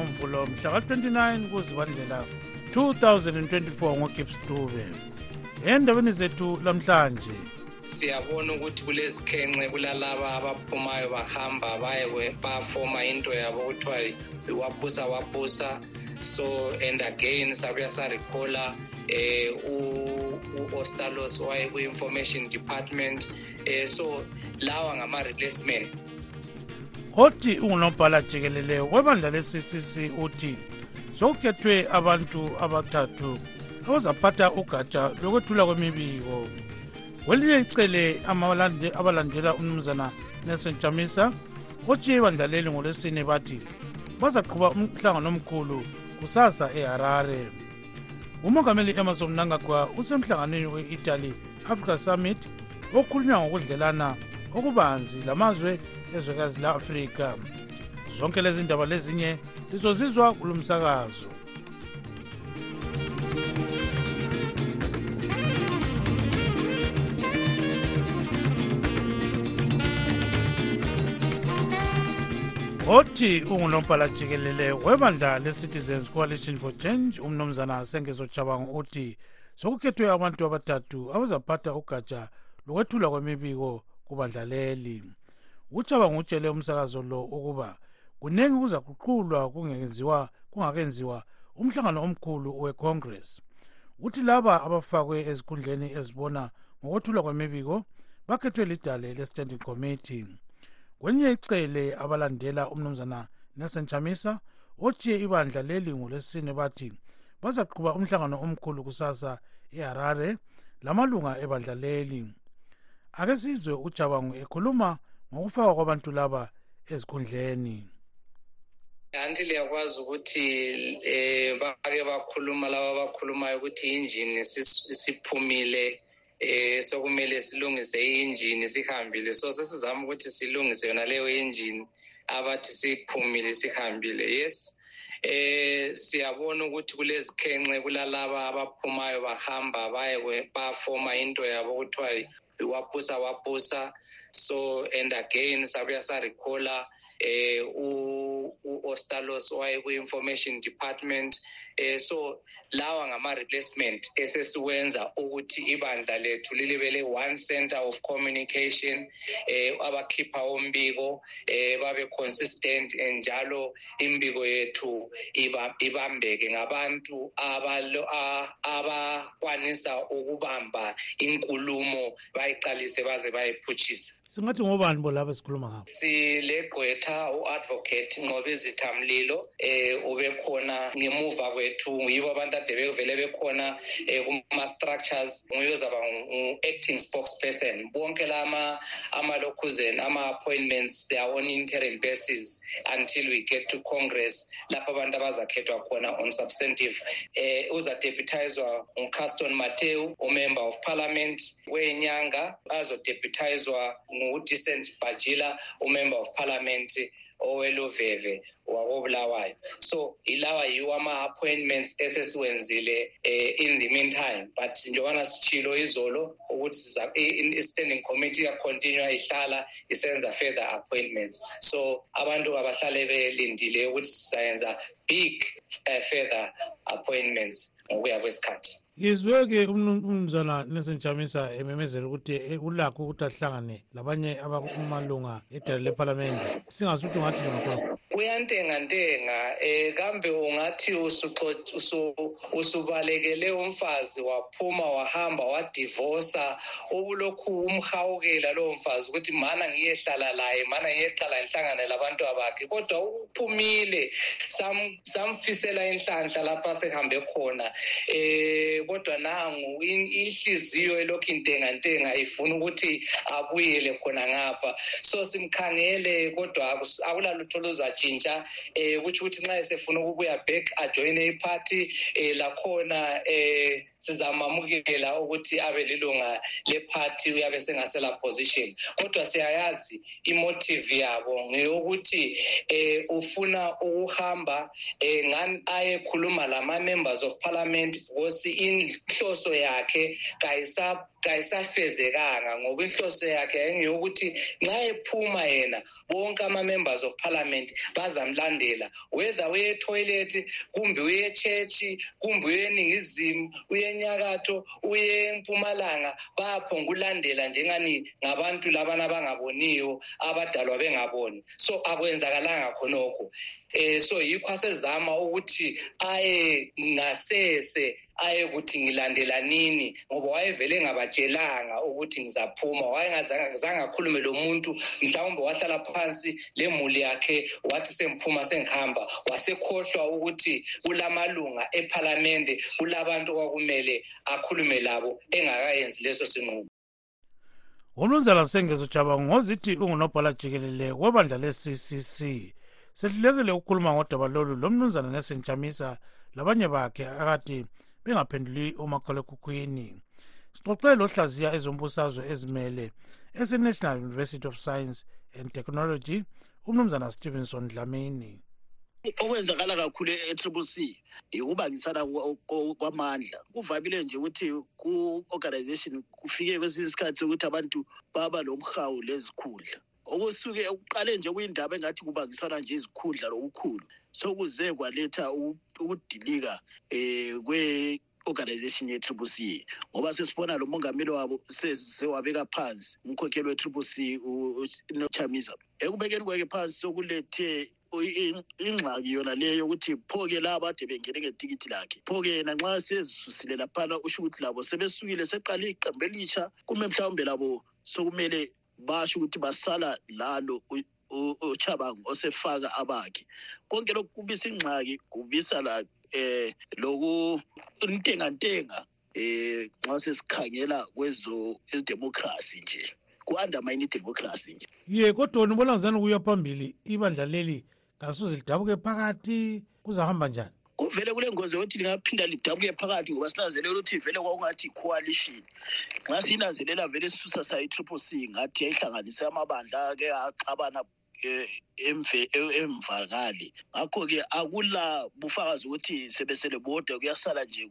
ngomvulo mhla ka-29 kuzibandlela 2024 ngogibbs dube. Endabeni zethu lamhlanje. Siyabona ukuthi kulezikhenxe kulalaba abaphumayo bahamba baye bafoma into yabo kuthiwa wabusa wabusa so and again sabuya sarikhola eh u-ostalos waye-information department. Eh so lawa ngama-replacement othi ungunobhala jikelele webandla le-ccc uthi sokukhethwe abantu abathathu abazaphatha ugatsha lokwethula kwemibiko. Kwelinye icele abalandela umnumzana nelson jamisa otshiye ibandla leli ngolwesine bathi bazaqhuba umhlangano omkhulu kusasa eharare. Umongameli emerson mnangagwa usemhlanganweni we-italy africa summit okhulunywa ngokudlelana okubanzi lamazwe ezwekazi la-afrika zonke lezi ndaba lezinye lizozizwa kulo msakazo othi ungunombhala jikelele webandla le-citizens coalition for change umnumzana sengezo jabango uthi sokukhethwe abantu abathathu abazaphatha ugatsha lokwethulwa kwemibiko kubandla leli ujabango utshele umsakazo lo ukuba kuningi kuzaguqulwa kungenziwa kungakenziwa umhlangano omkhulu wecongress. Uthi laba abafakwe ezikhundleni ezibona ngokwethulwa kwemibiko bakhethwe lidale le-standing committee. Kwelinye icele abalandela umnumzana nelson chamisa otshiye ibandla leli ngolwesine bathi bazaqhuba umhlangano omkhulu kusasa eharare lamalunga ebandla leli. Ake sizwe ujabangu ekhuluma ngokufakwa kwabantu laba ezikhundleni. Anti liyakwazi ukuthi um bake bakhuluma laba abakhulumayo ukuthi injini siphumile eh sokumele silungise i-engine sihambile. So sesizama ukuthi silungise yona leyo engine abathi siphumile sihambile. Yes eh siyabona ukuthi kulezikhenxe kulalaba abaphumayo bahamba baye bafoma into yabo kuthiwa wapusa wapusa. So and again sabuya sarecalla um uh, eh, uostalos owayekwi-information department eh so lawa ngama-replacement esesiwenza ukuthi ibandla lethu lilibe le-one center of communication eh abakhipha umbiko eh babe consistent njalo imbiko yethu ibambeke ngabantu abakwanisa ukubamba inkulumo bayiqalise baze bayiphutshise. Singathi ngobani bo laba esikhuluma ngabo? Silegqwetha u-advocate ncobe izithamlilo um ubekhona ngemuva kwethu yibo abantu ade bevele bekhona um kuma-structures nguye ozaba ngu-acting spokesperson. Bonke la amalokhuzeni ama-appointments they are on interim basis until we get to congress lapho abantu abazakhethwa khona on substantive. Um uzadeputizwa ngucaston mateu umember of parliament wenyanga. Azodeputizwa ngu-decent bajila umember of parliament oweluveve wakobulawayo. So ilawa yiwo ama-appointments esesiwenzile um in the meantime. But njengobana sitshilo izolo ukuthi i-standing committee iyacontinua ihlala isenza further appointments. So abantu abahlale belindile ukuthi sizayenza big uh, further appointments ngokuya kwesikhathi ngizwe-ke umnumzana nelson jamisa ememezela ukuthi ulakho ukuthi ahlangane labanye abamalunga edala lephalamende singasuthi ungathi ngakhona kuyantengantenga um kambe ungathi usubalekele umfazi waphuma wahamba wadivosa ukulokhu umhawukela lowo mfazi ukuthi mana ngiyehlala laye mana ngiyeqala ngihlangane labantu abakhe. Kodwa uphumile samfisela inhlanhla lapha sehambe khona um kodwa nangu inhliziyo elokhu intengantenga ifuna ukuthi abuyele khona ngapha. So simkhangele kodwa akulalutho luzatshintsha um kutsho ukuthi nxa esefuna ukubuya back ajoyine iphathi um lakhona um sizamamukela ukuthi abe lilunga lephathi uyabe sengasela position. Kodwa siyayazi imotive yabo ngeyokuthi um ufuna ukuhamba um ngani ayekhuluma lama-members of parliament because inhloso yakhe kayisafezekanga ngoba inhloso yakhe yayingeyokuthi nxa ephuma yena bonke ama-members of parliament bazamlandela whether uye etoilet kumbe uye echechi kumbe uye eningizimu uye enyakatho uye empumalanga bayaphonga ulandela njengani ngabantu labana abangaboniyo abadalwa bengaboni. So akwenzakalanga khonokho. Eh so yikho asezama ukuthi aye ngasese aye kuthi ngilandela nini ngoba wayevele engabatshelanga ukuthi ngizaphuma. Wayengazange akhulume lo muntu mhlawumbe wahlala phansi le muli yakhe wathi sengiphuma sengihamba. Wasekhohlwa ukuthi kulamalunga ephalamende kulabantu okwakumele akhulume labo engakayenzi leso sinqumo. Umnumzana sengezo jaba ngozithi ungunobhala jikelele webandla le-ccc sehlulekile ukukhuluma ngodaba lolu lo mnumzana nelson chamisa labanye bakhe akade bengaphenduli umakhalekhukhwini sixoxe lohlaziya ezombusazwe ezimele ese-national university of science and technology umnumzana stevenson dlamini. Okwenzakala kakhulu e-triple c ukubangisana kwamandla. Kuvamile nje ukuthi ku-organization kufike kwesinye isikhathi ukuthi abantu baba lomhawu lezikhundla okusuke ukuqale nje kuyindaba engathi kubangisana nje izikhundla lokukhulu sokuze kwaletha ukudilika um kwe-organization ye-triple c ngoba sesibona lo mongameli wabo sewabeka phansi umkhokheli we-triple c nochamisa ekubekeni kwake phansi sokulethe ingxaki yona leyo yokuthi pho-ke laba ade bengene ngetikiti lakhe. Pho-ke yena nxa sezisusile laphana usho ukuthi labo sebesukile seqale iqembu elitsha kume mhlawumbe labo sokumele basho ukuthi basala lalo uchabango osefaka abakhe. Konke lokhu kubisa ingxaki kubisa la eh loku intengantenga eh nxa sesikhangela kwezo democracy nje ku-undermine idemocracy nje. Ye kodwa wona ubona ngizani kuya phambili ibandla leli kasoze lidabuke phakathi kuzahamba njani? Kuvele kule ngozi yokuthi lingaphinda lidabuke phakathi ngoba sinanzelela ukuthi vele kwakungathi i-coalition nxa siyinanzelela vele sisusa sayi-triple c ngathi yayihlanganise amabandla ke axabana e, emvakali. Ngakho-ke akula bufakazi ukuthi sebesele bodwa kuyasala nje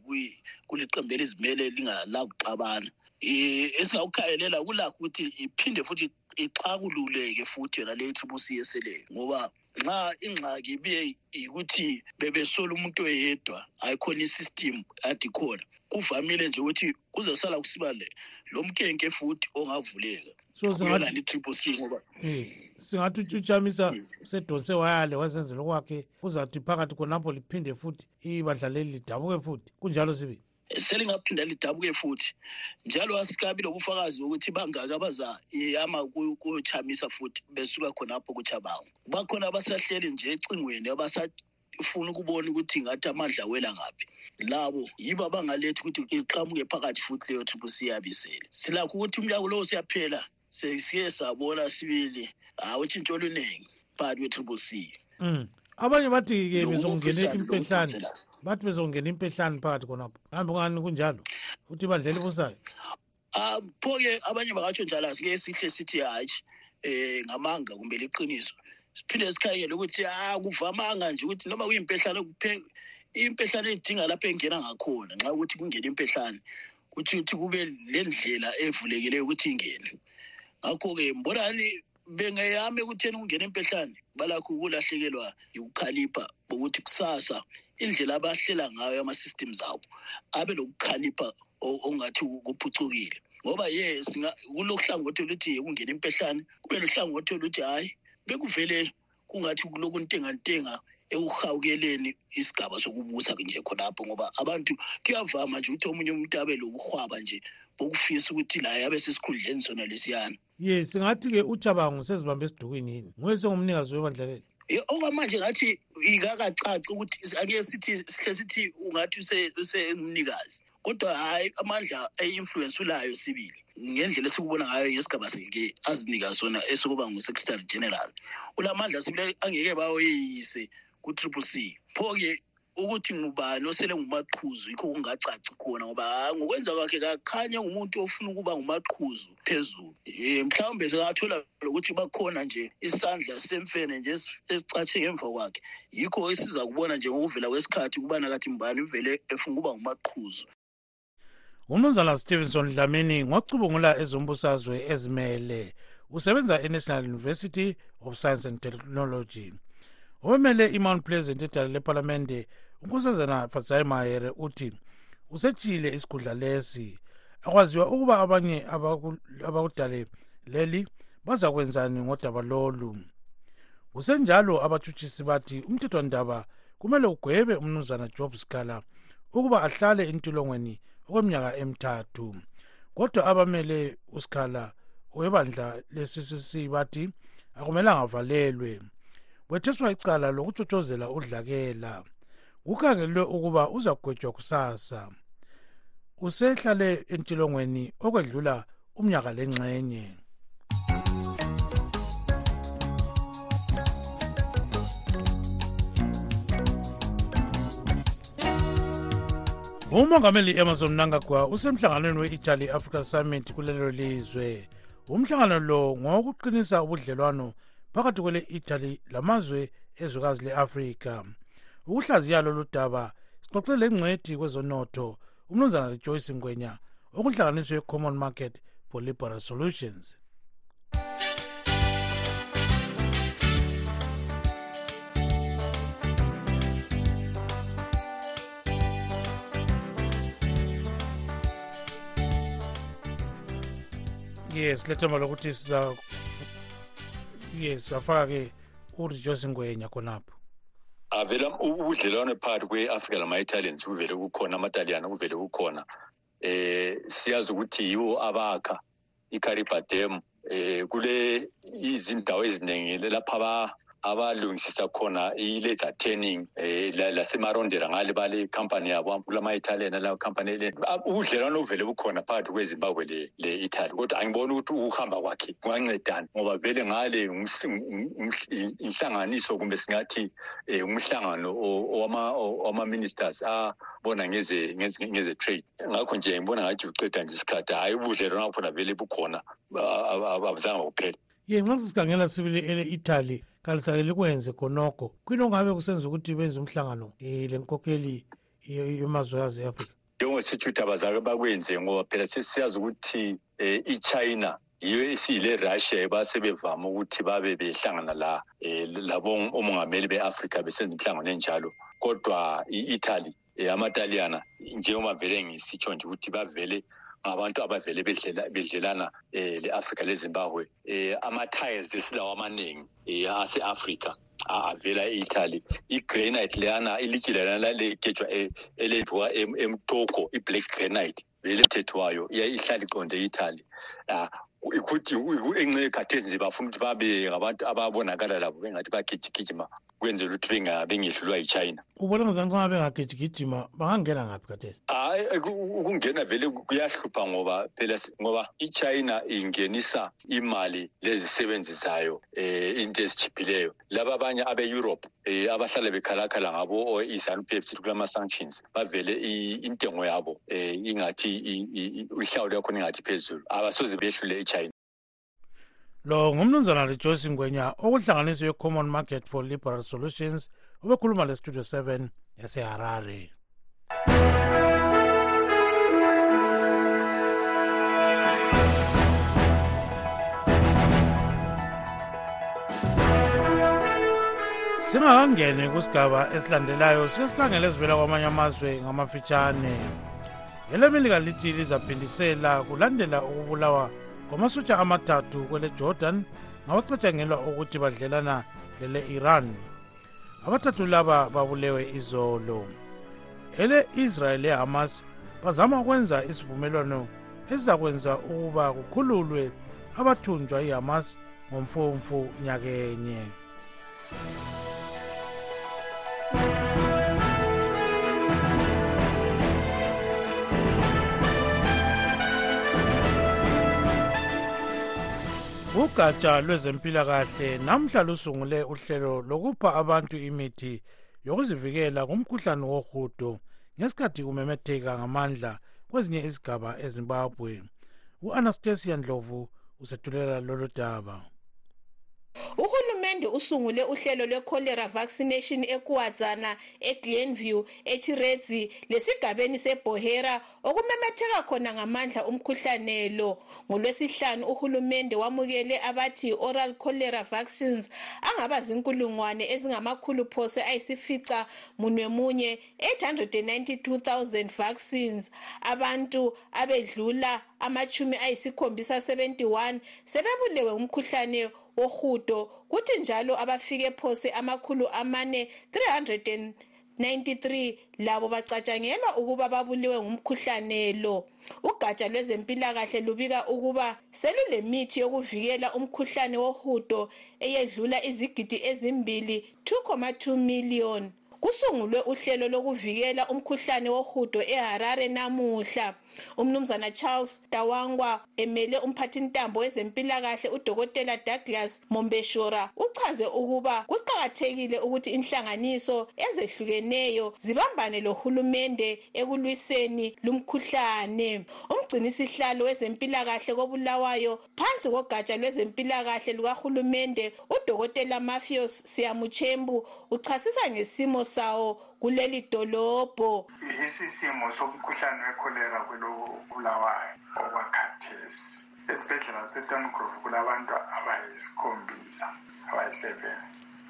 kuliqembu elizimele lingalakuxabana. Um esingakukhangelela kulakho ukuthi iphinde futhi ixakululeke futhi yona le triple c eseleyo ngoba nxa ingxaki ibiye yikuthi bebesola umuntu oyedwa ayikhona isystem ade khona kuvamile nje ukuthi kuzosala kusiba lo mkenke futhi ongavuleka. So triple c ngoba singathi utshamisa sedonse wayale wazenzela okwakhe kuzathi phakathi khonapho liphinde futhi ibandla leli lidabuke futhi. Kunjalo sibili selingaphinda lidabuke futhi. Njalo asikabi lobufakazi bokuthi bangaki abazayama kuchamisa futhi besuka khonapho kuchabango bakhona abasahleli nje ecingweni abasafuna ukubona ukuthi ngathi amandla wela ngaphi. Labo yibo abangalethi ukuthi iqhamuke phakathi futhi leyo triple c yabisele silakho ukuthi umnyaka lowo siyaphela sesiye sabona sibili hawu utshintsho oluningi phakathi kwe-triple c mm. abanye bathi-ke bezongena impehlane bathi bezongena impehlane phakathi khonapho. Hambe ngani kunjalo? Uthi badlela ibusayo? Um pho-ke abanye bakatsho njalo asike sihle sithi hatshi um ngamanga kumbe liqiniso. Siphinde sikhangele ukuthi ah kuvamanga nje ukuthi noma kuyimpehlane impehlane edinga lapho engena ngakhona nxa ukuthi kungena impehlane kuthi ukuthi kube le ndlela evulekileyo ukuthi ingene. Ngakho-ke mbonani bengeyami ekutheni ukungena empehlane balakho ukulahlekelwa ukukhalipha bokuthi kusasa indlela abahlela ngayo ama-systems abo abe lokukhalipha ongathi kuphucukile. Ngoba ye kulohlangothi oluthi kungena impehlane kube lohlangothi oluthi hhayi bekuvele kungathi kuloku ntengantenga ekuhawukeleni isigaba sokubusa nje khonapho ngoba abantu kuyavama nje ukuthi omunye umuntu abe lokuhwaba nje bokufisa ukuthi laye abe sesikhundleni sona lesiyana. Ye singathi-ke ujabango sezibambe esidukwini yini? Nguye sengumnikazi webandla leli okwamanje ngathi ikakacaci ukuthi ake sithi sihle sithi ungathi usengumnikazi kodwa hhayi amandla e-influence ulayo sibili. Ngendlela esikubona ngayo ngesigaba seke azinika sona esokuba ngu-secretary general. Ulamandla sibile angeke bawoyeyise ku-triple c. Pho-ke ukuthi ngubani osele ngumaqhuzu yikho kungacaci khona ngoba ngokwenza kwakhe kakhanya ngumuntu ofuna ukuba ngumaqhuzu phezulu. Um mhlawumbe singathola lokuthi bakhona nje isandla semfene nje esi- esicatshe ngemva kwakhe. Yikho esiza kubona nje ngokuvela kwesikhathi ukubana kathi mbani uvele efuna ukuba ngumaqhuzu. Umnumzana stevenson dlamini ngocubungula ezombusazwe ezimele usebenza enational university of science and technology. Obemele imount pleasant edala lephalamende unkosazana fadzai mahere uthi usetshile isikhundla lesi. Akwaziwa ukuba abanye abaku- abakudale leli bazakwenzani ngodaba lolu? Kusenjalo abatshutshisi bathi umthethwandaba kumele ugwebe umnumzana job scala ukuba ahlale entolongweni okweminyaka emithathu. Kodwa abamele usikhala webandla le-ccc bathi akumelanga avalelwe. Wetheswa icala lokutshotshozela udlakela. Kukhangelwe ukuba uzagwetshwa kusasa. Usehlale entilongweni okwedlula umnyaka lengxenye. Umongameli emerson mnangagwa usemhlanganweni we-italy africa summit kulelo lizwe. Umhlangano lo ngowokuqinisa ubudlelwano phakathi kwele-italy lamazwe ezwekazi le-afrika ukuhlaziya lolu daba sixoxe lengcwethi kwezonotho umnumzana lejoyce ngwenya okuhlanganiswe common market for liberal solutions. Yes lethemba lokuthi siza yes safaka-ke urejoyce ngwenya khonapho avela ubudlelwano phakathi kwe-afrika lama-italians kuvele kukhona amataliyana kuvele kukhona. Eh siyazi ukuthi yiwo abakha icaribadem eh kule izindawo eziningi lapha abalungisisa khona i-leather turning eh la- lasemarondera ngale bale company yabo kulama-italian la company le. Ab- ubudlelwano buvele bukhona phakathi kwezimbabwe le- le-italy kodwa angiboni ukuthi ukuhamba kwakhe kungancedani ngoba vele ngale inhlanganiso kumbe singathi eh umhlangano wama-ministers abona ngeze ngeze ngeze trade. Ngakho nje ngibona ngathi uceda nje isikhathi hhayi ubudlelwano bakhona vele bukhona ab- abuzange kuphela. Ye nxa sisikhangela sibili ele-italy kalisake likwenze khonokho. Kwini ongabe kusenza ukuthi benze umhlangano um le nkokheli yemazwekazi e-afrika njengosithi ukuthi abazake bakwenze ngoba phela sesiyazi ukuthi um i-china yiyo esiyile russia basebevama ukuthi babe behlangana la um labo omongameli be-afrika besenza imhlangano enjalo. Kodwa i-italy um amataliyana njengoba vele ngisitsho nje ukuthi bavele ngabantu abavele bedlelana um le-afrika lezimbabwe um ama-tiles esilawo amaningi um ase-afrika avela e-italy. I-granite leyana ilitshi leyana legejwa elenziwa emtoko i-black granite vele ethethwayo ihlala iqonde e-italy. Ukuthi enxe khathesi nje bafuna ukuthi babe ngabantu ababonakala labo bengathi bagijigijima kwenzela ukuthi benga- bengehlulwa yi-china. Ubona ngazani kungaba bengagijigijima bangangena ngaphi kathesi? Hayi ku- ukungena vele kuyahlupha ngoba phela ngoba i-china ingenisa imali lezisebenzisayo um into ezijiphileyo laba abanye abe-europe um abahlala bekhalakhala ngabo o-isanu p f c kulama-sanctions bavele intengo yabo um ingathi ihlawulo yakhona ingathi phezulu abasoze behlule i-china lo ngumnumzana rejoyce ngwenya okuhlanganiswe we-common market for liberal solutions obekhuluma le-studio 7 yaseharare. Singakangeni kusigaba esilandelayo siyesikhangela ezivela kwamanye amazwe ngamafitshane. Elemelika lithi lizaphindisela kulandela ukubulawa kwamasotsha amathathu kwele-jordan ngabacatshangelwa ukuthi badlelana lele-iran. Abathathu laba babulewe izolo. Ele-israel lehamas bazama ukwenza isivumelwano esizakwenza ukuba kukhululwe abathunjwa ihamas ngomfumfu nyakenye. Ugatsha lwezempilakahle namhla lusungule uhlelo lokupha abantu imithi yokuzivikela kumkhuhlane wohudo ngesikhathi umemetheka ngamandla kwezinye izigaba ezimbabwe. U-anastasia ndlovu usethulela lolu daba. Uhulumende usungule uhlelo lwe-cholera vaccination ekuwadzana eglenview echiredzi lesigabeni sebohera okumemetheka khona ngamandla umkhuhlane lo. Ngolwesihlanu uhulumende wamukele abathi oral cholera vaccines angaba zinkulungwane ezingamakhulu phose ayisifica munwe munye 892,000 vaccines. Abantu abedlula amachumi ayisikhombisa 71 sebebulewe umkhuhlane wohudo kuthi njalo abafike phose amakhulu amane 393 labo bacatshangelwa ukuba babuliwe ngumkhuhlane lo. Ugatsha lwezempilakahle lubika ukuba selulemithi yokuvikela umkhuhlane wohudo eyedlula izigidi ezimbili 2,2 million. Kusungulwe uhlelo lokuvikela umkhuhlane wohudo eharare namuhla. Umnumzana charles dawangwa emele umphathintambo wezempilakahle udokotela douglas mombeshora uchaze ukuba kuqakathekile ukuthi inhlanganiso ezehlukeneyo zibambane lohulumende ekulwiseni lumkhuhlane. Umgcinisihlalo wezempilakahle kobulawayo phansi kogatsha lwezempilakahle lukahulumende udokotela mafios siyamuchembu uchasisa ngesimo sawo kuleli dolobho. Isisimo somkhuhlane wekholera kulobulawayo okwakhathesi. Esibhedlela setongrove kulabantu abayisikhombisa abayi-seven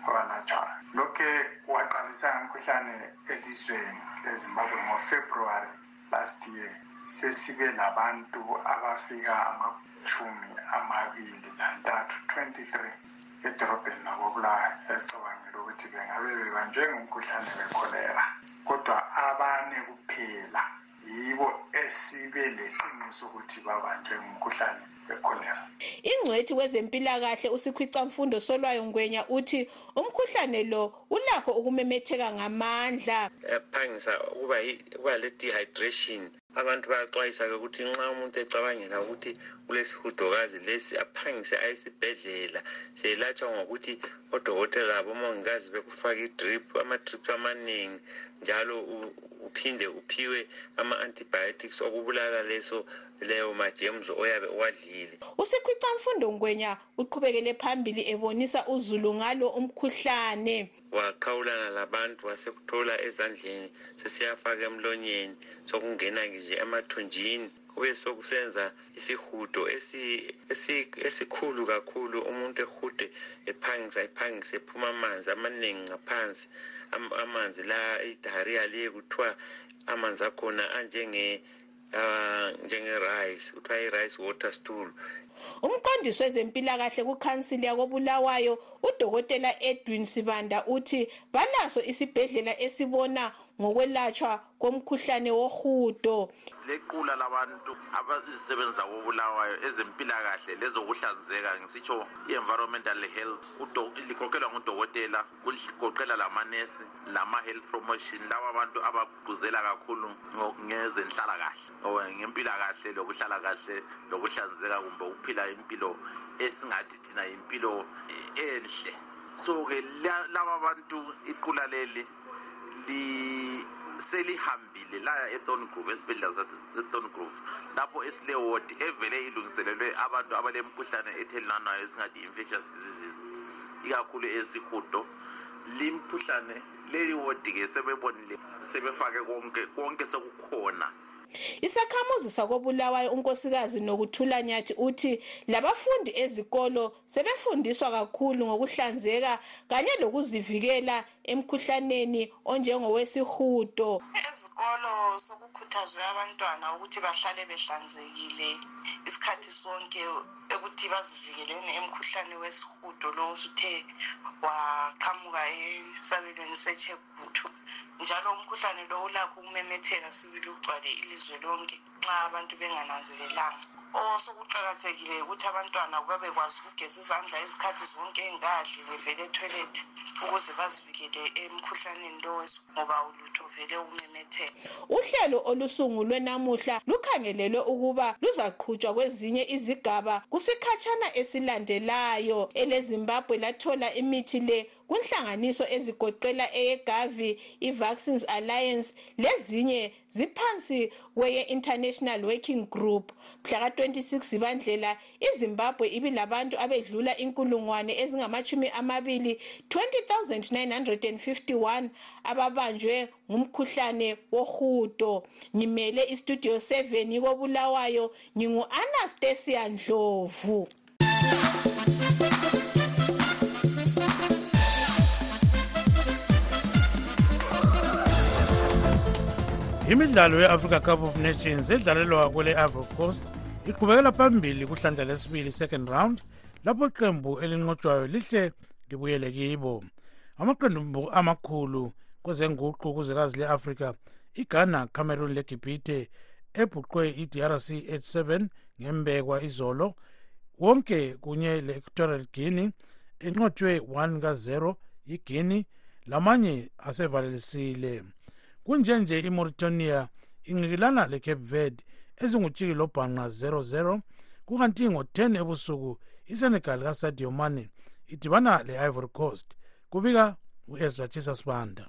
abalatshwayo lokhe waqalisa ngomkhuhlane elizweni lezimbabwe ngofebruwary last year sesibe labantu abafika amachumi amabili lantathu 23 edorobheni lakobulawayo esicabangela ukuthi bengabe bebanjwe ngumkhuhlane wekholera kodwa abane kuphela yibo esibe leqiniso ukuthi babanjwe ngumkhuhlane wekholera ingcwethi wezempilakahle usikhwicamfundo solwayo ngwenya uthi umkhuhlane lo ulakho ukumemetheka ngamandla. Yaphangisa ukuba le-dehydration abantu bayaxwayisa-ke ukuthi nxa umuntu ecabangela ukuthi kulesihudokazi lesi aphangise ayesibhedlela seyelatshwa ngokuthi odokotela labomongikazi bekufaka idrip ama-drip amaningi njalo uphinde uphiwe ama-antibiotics okubulala leso leyo majemzo oyabe uwadlile. Usikhwicamfundo ngwenya uqhubekele phambili ebonisa uzulu ngalo umkhuhlane. Waqhawulana labantu wasekuthola ezandleni sesiyafaka emlonyeni sokungena nje emathunjini. Kube sokusenza isihudo esikhulu kakhulu umuntu ehude ephangisa ephangisa ephuma amanzi amaningi ngaphansi amanzi la idahariya liye kuthiwa amanzi akhona anjenge uh njenge-rice kuthiwa i-rice water stool. Umqondisi wezempilakahle kukhansili yakobulawayo udokotela edwin sibanda uthi balaso isibhedlela esibona ngokwelatshwa komkhuhlane wohudo. Silequla labantu abazisebenzi zakobulawayo ezempilakahle lezokuhlanzeka ngisitsho i-environmental health. Likhokhelwa ngudokotela kugoqela lamanesi lama-health promotion. Laba abantu abagquzela kakhulu ngezenhlalakahle ngempilakahle lokuhlala kahle lokuhlanzeka kumbe ukuphila impilo esingathi thina yimpilo enhle. So-ke laba bantu iqula leli selihambile laya ethorn grove esibhedlela sethorn grove lapho esilewodi evele ilungiselelwe abantu abalemkhuhlane ethelelanayo esingathi infectious diseases ikakhulu esihudo. Limkhuhlane leli wodi-ke sebebonile sebefake konke konke sekukhona. Isakhamuzi sakobulawayo unkosikazi nokuthula nyathi uthi labafundi ezikolo sebefundiswa kakhulu ngokuhlanzeka kanye lokuzivikela emkhuhlaneni onjengowesihudo ezikolo sokukhuthazwe abantwana ukuthi bahlale behlanzekile isikhathi sonke ukuthi bazivikeleni emkhuhlane wesihudo lo usuthe waqhamuka esabelweni sechebuthu. Njalo umkhuhlane lo ulakho ukumemetheka sibili ugcwale ilizwe lonke nxa abantu bengananzelelanga osokuqakathekile ukuthi abantwana babekwazi ukugeza izandla izikhathi zonke engadli bevele ethoilet ukuze bazivikele emkhuhlaneni lo ngoba ulutho vele ukumemetheka. Uhlelo olusungulwe namuhla lukhangelelwe ukuba luzaqhutshwa kwezinye izigaba kusikhatshana esilandelayo. Elezimbabwe lathola imithi le kunhlanganiso ezigoqela eyegavi i-vaccines alliance lezinye ziphansi kweye-international working group. Mhla ka-26 zibandlela izimbabwe ibilabantu abedlula inkulungwane ezingamachumi amabili 20951 ababanjwe ngumkhuhlane wohudo. Ngimele istudio 7 kobulawayo ngingu-anastasia ndlovu. Imidlalo ye-africa cup of nations edlalelwa kwele ivory coast iqhubekela phambili kuhlandla lesibili second round lapho iqembu elinqotshwayo lihle libuyele kibo. Amaqembu amakhulu kwezenguqu kuzwekazi le-afrika ighana cameroon legibhite ebhuqwe i-drc 87 ngembekwa izolo wonke kunye le-equatorial guinea enqotshwe 1 ka-0 yiguinea lamanye asevalelisile kunjenje imauritania inqikelana lecape verde ezingutshiki lobhanqa 00 kukanti ngo-10 ebusuku isenegal kasadio mane idibana le-ivory coast kubika u-ezra chisasbanda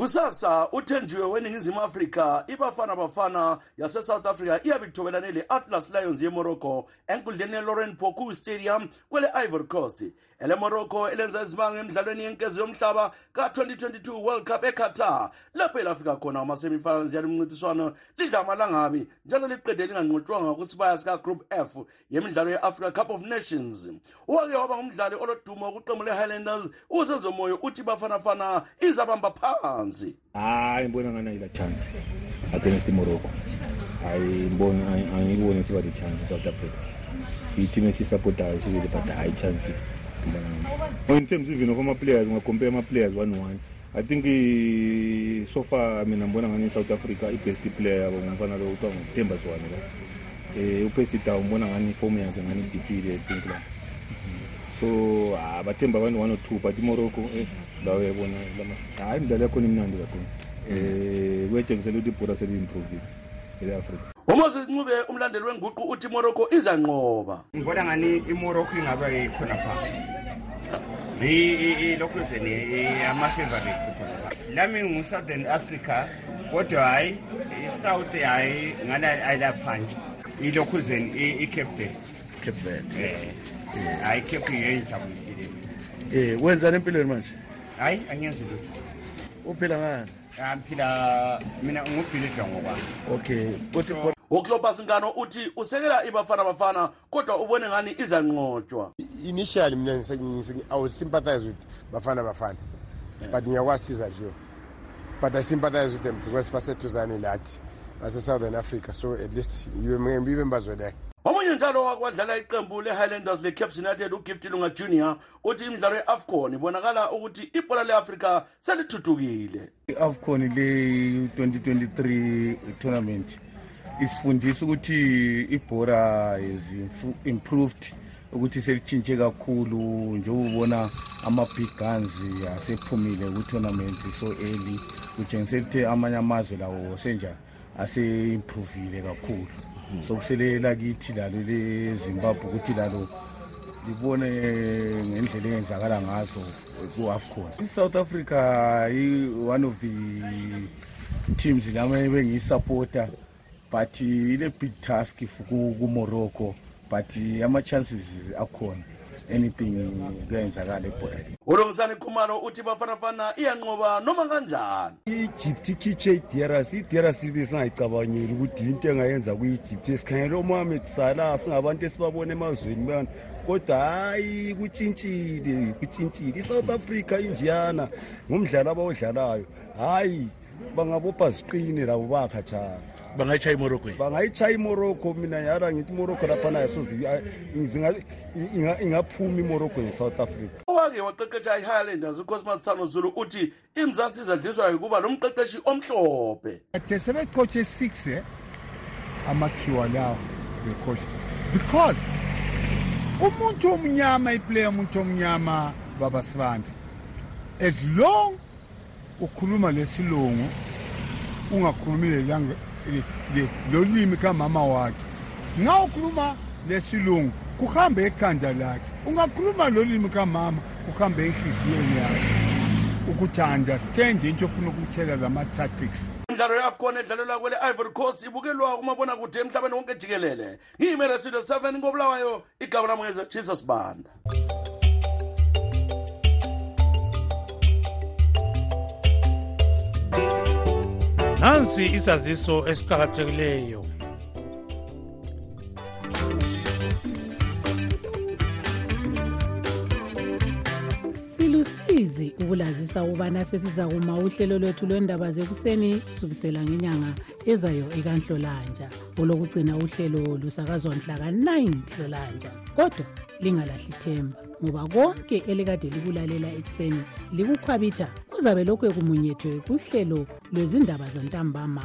kusasa uthenjiwe weningizimu afrika ibafana bafana yasesouth africa iyabithobelane le-atlas lions yemorocco enkundleni yelauren poku stadium kwele-ivory coast. Elemorocco elenza izibanga emidlalweni yenkezo yomhlaba ka-2022 world cup eqatar lapho elafika khona amasemifinals yalimncintiswano lidla amalangabi njalo liqede linganqotshwanga kwisibaya sikagroup f yemidlalo ye-africa cup of nations. Owake waba ngumdlali olodumo wokuqembu le-highlanders usezomoyo uthi bafanafana izabamba phansi hayi ngibona ngani ayila chance? Against morocco. Ayiboni angiyiboni siba the chance south africa. I-team esiyisupportayo sibili but hayi chance. In terms even of ama-players ungacompare ama-players one one i think i- so far mina ngibona ngani i-south africa i-best player yabo ngumfana lo kuthiwa nguthemba zwane la. Um upesita ngibona ngani ifomu yakhe ngani idiphile i think la. So ah, bathemba abantu one or two but imorocco eh lawo yabona hayi imidlalo yakhona imnandi kakhulu. Um kuyatshengisela ukuthi ibhora seli-improvile ele-afrika umoses ncube umlandeli wenguqu uthi morocco izanqoba. Ngibona ngani imorocco ingabe ikhona pha? Ilokhuzeni ama-favorites khona lami ngu-southern africa kodwa hhayi i-south hhayi ngani ayilaphanje ilokhuzeni i-cape day cape verde. Um hhayi cape ngiyoyijabulisile um wenzani empilweni manje hhayi angenzi lutho. Uphila ngani? Ngiphila mina ngubhilidwa ngokwami okay kuthi uclobus ngano uthi usekela ibafana bafana kodwa ubone ngani izanqotshwa initially mina i would sympathize with bafana bafana but ngiyakwazi ukuthi izadliwe but i sympathize with them because baseduzane lathi base-southern africa so at least ibe mbazweleyo omunye njalo wakwadlala iqembu le-highlanders le-caps united ugift lunga junior uthi imidlalo ye-afcon ibonakala ukuthi ibhola le-afrika selithuthukile. I-afcon le-2023 tournament isifundisa ukuthi ibhora is improved ukuthi selitshintshe kakhulu njengoba ubona ama-big guns asephumile ku-tournament so early kutshengisela ukuthi amanye amazwe lawo senja ase-improvile kakhulu. So kuselela kithi lalo lezimbabwe ukuthi lalo libone ngendlela eyenzakala ngazo ku-afcon. I-south africa i-one of the teams lami bengiyisupporter but ile-big task kumorocco but ama-chances akhona anything kuyenzakala ebhoreni ulungisani khumalo uthi bafanafana iyanqoba noma kanjani? I-egypt ikhitshe i-drc i-drc besingayicabangeli ukuthi into engayenza kwi-egypt. Esikhangele umohamed salah singabantu esibabona emazweni bana kodwa hhayi kutshintshile kutshintshile. I-south africa injiyana ngumdlalo abawudlalayo. Hhayi bangabopha ziqine labo bakhatshana bangayitshaya imorocco bangayitshaya imorocco mina yara ngithi imorocco laphana yasoze ingaphuma imorocco nge-south africa. Owake waqeqesha i-highlanders ucosmas sano zulu uthi imzansi izadliswa yikuba nomqeqeshi omhlophe. Ade sebecotshe six eh amakhiwa lawo bekhohlwa because umuntu omnyama iplayer umuntu omnyama baba sibandla as long ukhuluma lesilungu ungakhulumi lolimi kamama wakhe. Nxa ukhuluma lesilungu kuhambe ekhanda lakhe. Ungakhuluma lolimi kamama kuhambe enhliziyweni yakhe. Ukuthi understand into ofuna ukutshela lama-tactics imidlalo ye-afcon edlalelwa kwele ivory coast ibukelwa kumabonakude emhlabeni wonke jikelele. Ngiyimere studio 7 ngobulawayo igaba lamukeze jesus banda. Nansi isaziso esiqakathekileyo silusizi ukulazisa ukubana sesiza kuma uhlelo lwethu lwendaba zekuseni kusukisela ngenyanga ezayo ekanhlolanja olokugcina uhlelo lusakazwa mhla ka-9 hlolanja kodwa lingalahli themba ngoba konke elikade likulalela ekuseni likukhwabitha kuzabe lokhu kumunyethwe kuhlelo lwezindaba zantambama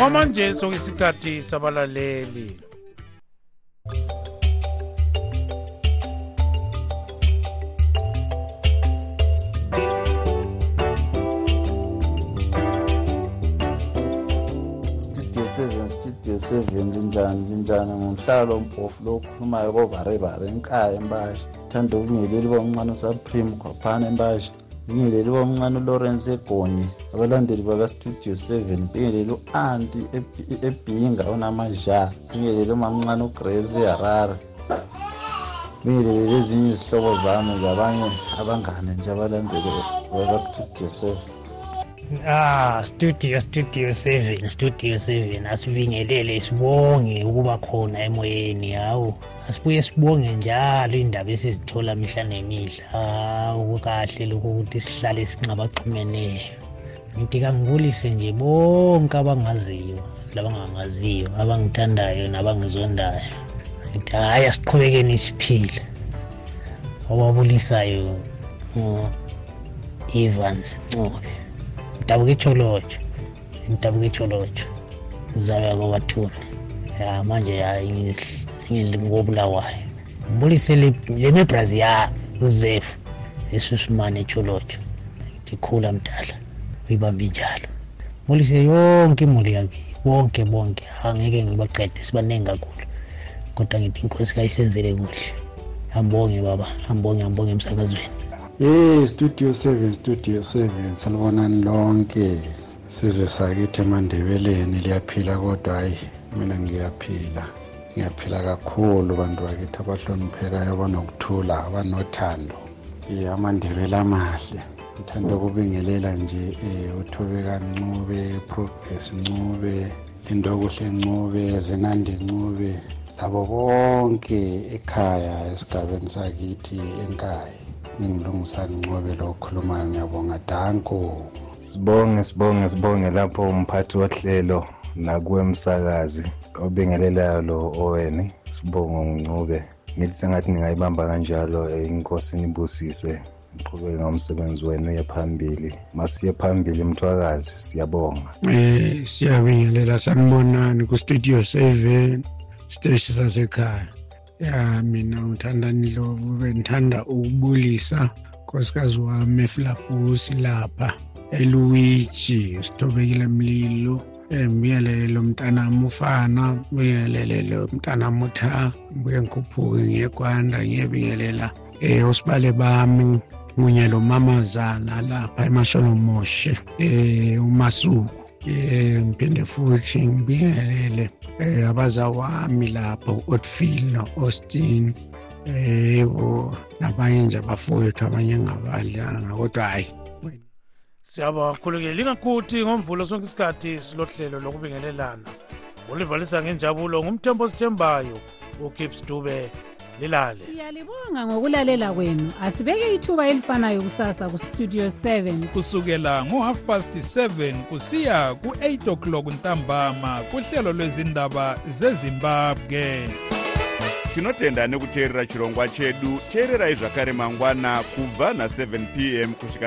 Ngokwamanje sokuyisikhathi sabalaleli. Seven studio seven linjani linjani ngumhlalo mpofu lo okhulumayo kovarebare enkaya embasha thanda ukubingeleli bomncane usupreme khwaphana embasha bingeleli bomncane ulawrence egoni abalandeli bakastudio seven bingeleli u-anti ebhinga onamaja bingeleli umamncane ugrace harare bingeleli ezinye izihlobo zami zabanye abangane nje abalandeli bakastudio seven. Ah, studio studio 7 studio 7 asibingelele sibonge ukuba khona emoyeni hawu. Asibuye sibonge njalo indaba esizithola mihla nemihla hawu kahle lokhu ukuthi sihlale singabaxhumeneyo ngithi kangibulise nje bonke abangaziyo labangangaziyo abangithandayo nabangizondayo. Ngithi hhayi asiqhubekeni siphile. Owabulisayo ngo-evans ncube ngidabuka echolotsho ngidabuka echolotsho. Ngizalwa kwabathuni ya manje ya ngingobulawayo ngibulise lemibrazil ya uzefu esusumane echolotsho ndikhula mdala uyibambe njalo. Ngibulise yonke imuli yakhe bonke bonke. Angeke ngibaqede sibaningi kakhulu. Kodwa ngithi inkosi kayisenzele kuhle. Ambonge baba ambonge ambonge emsakazweni. Hey Studio 7 Studio 7 salibonani lonke. Sizwe sakithi emandebeleni liyaphila kodwa hayi mina ngiyaphila. Ngiyaphila kakhulu bantu bakithi abahloniphekayo abanokuthula abanothando. Um amandebele amahle. Ngithanda ukubingelela nje um uthobeka ncube progress ncube lindokuhle ncube zenandi ncube labo bonke ekhaya esigabeni sakithi enkaya ngingilungisa ncube lo okhulumayo ngiyabonga. Danko. Sibonge sibonge sibonge lapho umphathi wohlelo nakuwe msakazi obingelelayo lo oweni sibonge ngncube ngithi sengathi ningayibamba kanjalo inkosi nibusise ngiqhubeke ngomsebenzi wenu uye phambili. Masiye phambili mthwakazi siyabonga. Um siyabingelela sanibonani kustudio seven siteshi sasekhaya. Ya mina ngithandani lovu bengithanda ukubulisa nkosikazi wami eflabusi lapha. Eluwiji sithobekile mlilo ngibiyelele lo mntanami ufana ngibiyelele lo mntanami utha ngibuye ngikhuphuke ngiyekwanda ngiyebingelela um osibale bami kunye lo mamazana lapha emashonomoshe um umasuku eh ngiphinde futhi ngibingelele eh abazawami lapho uOtfield noAustin yebo nabanye nje abafowethu abanye ngabadlanga kodwa hayi siyabonga kakhulu-ke lingakhuthi ngomvulo sonke isikhathi silohlelo lokubingelelana. Ulivalisa ngenjabulo ngumthembo sithembayo ugibbs dube. Lilale. Siyalibonga ngokulalela kwenu. Asibeke ithuba elifanayo kusasa kustudio 7 kusukela ngo-half past 7 kusiya ku-8 o'clock ntambama kuhlelo lwezindaba zezimbabwe. Tinotenda nekuteerera chirongwa chedu teererai zvakare mangwana kubva na7 p m kusvika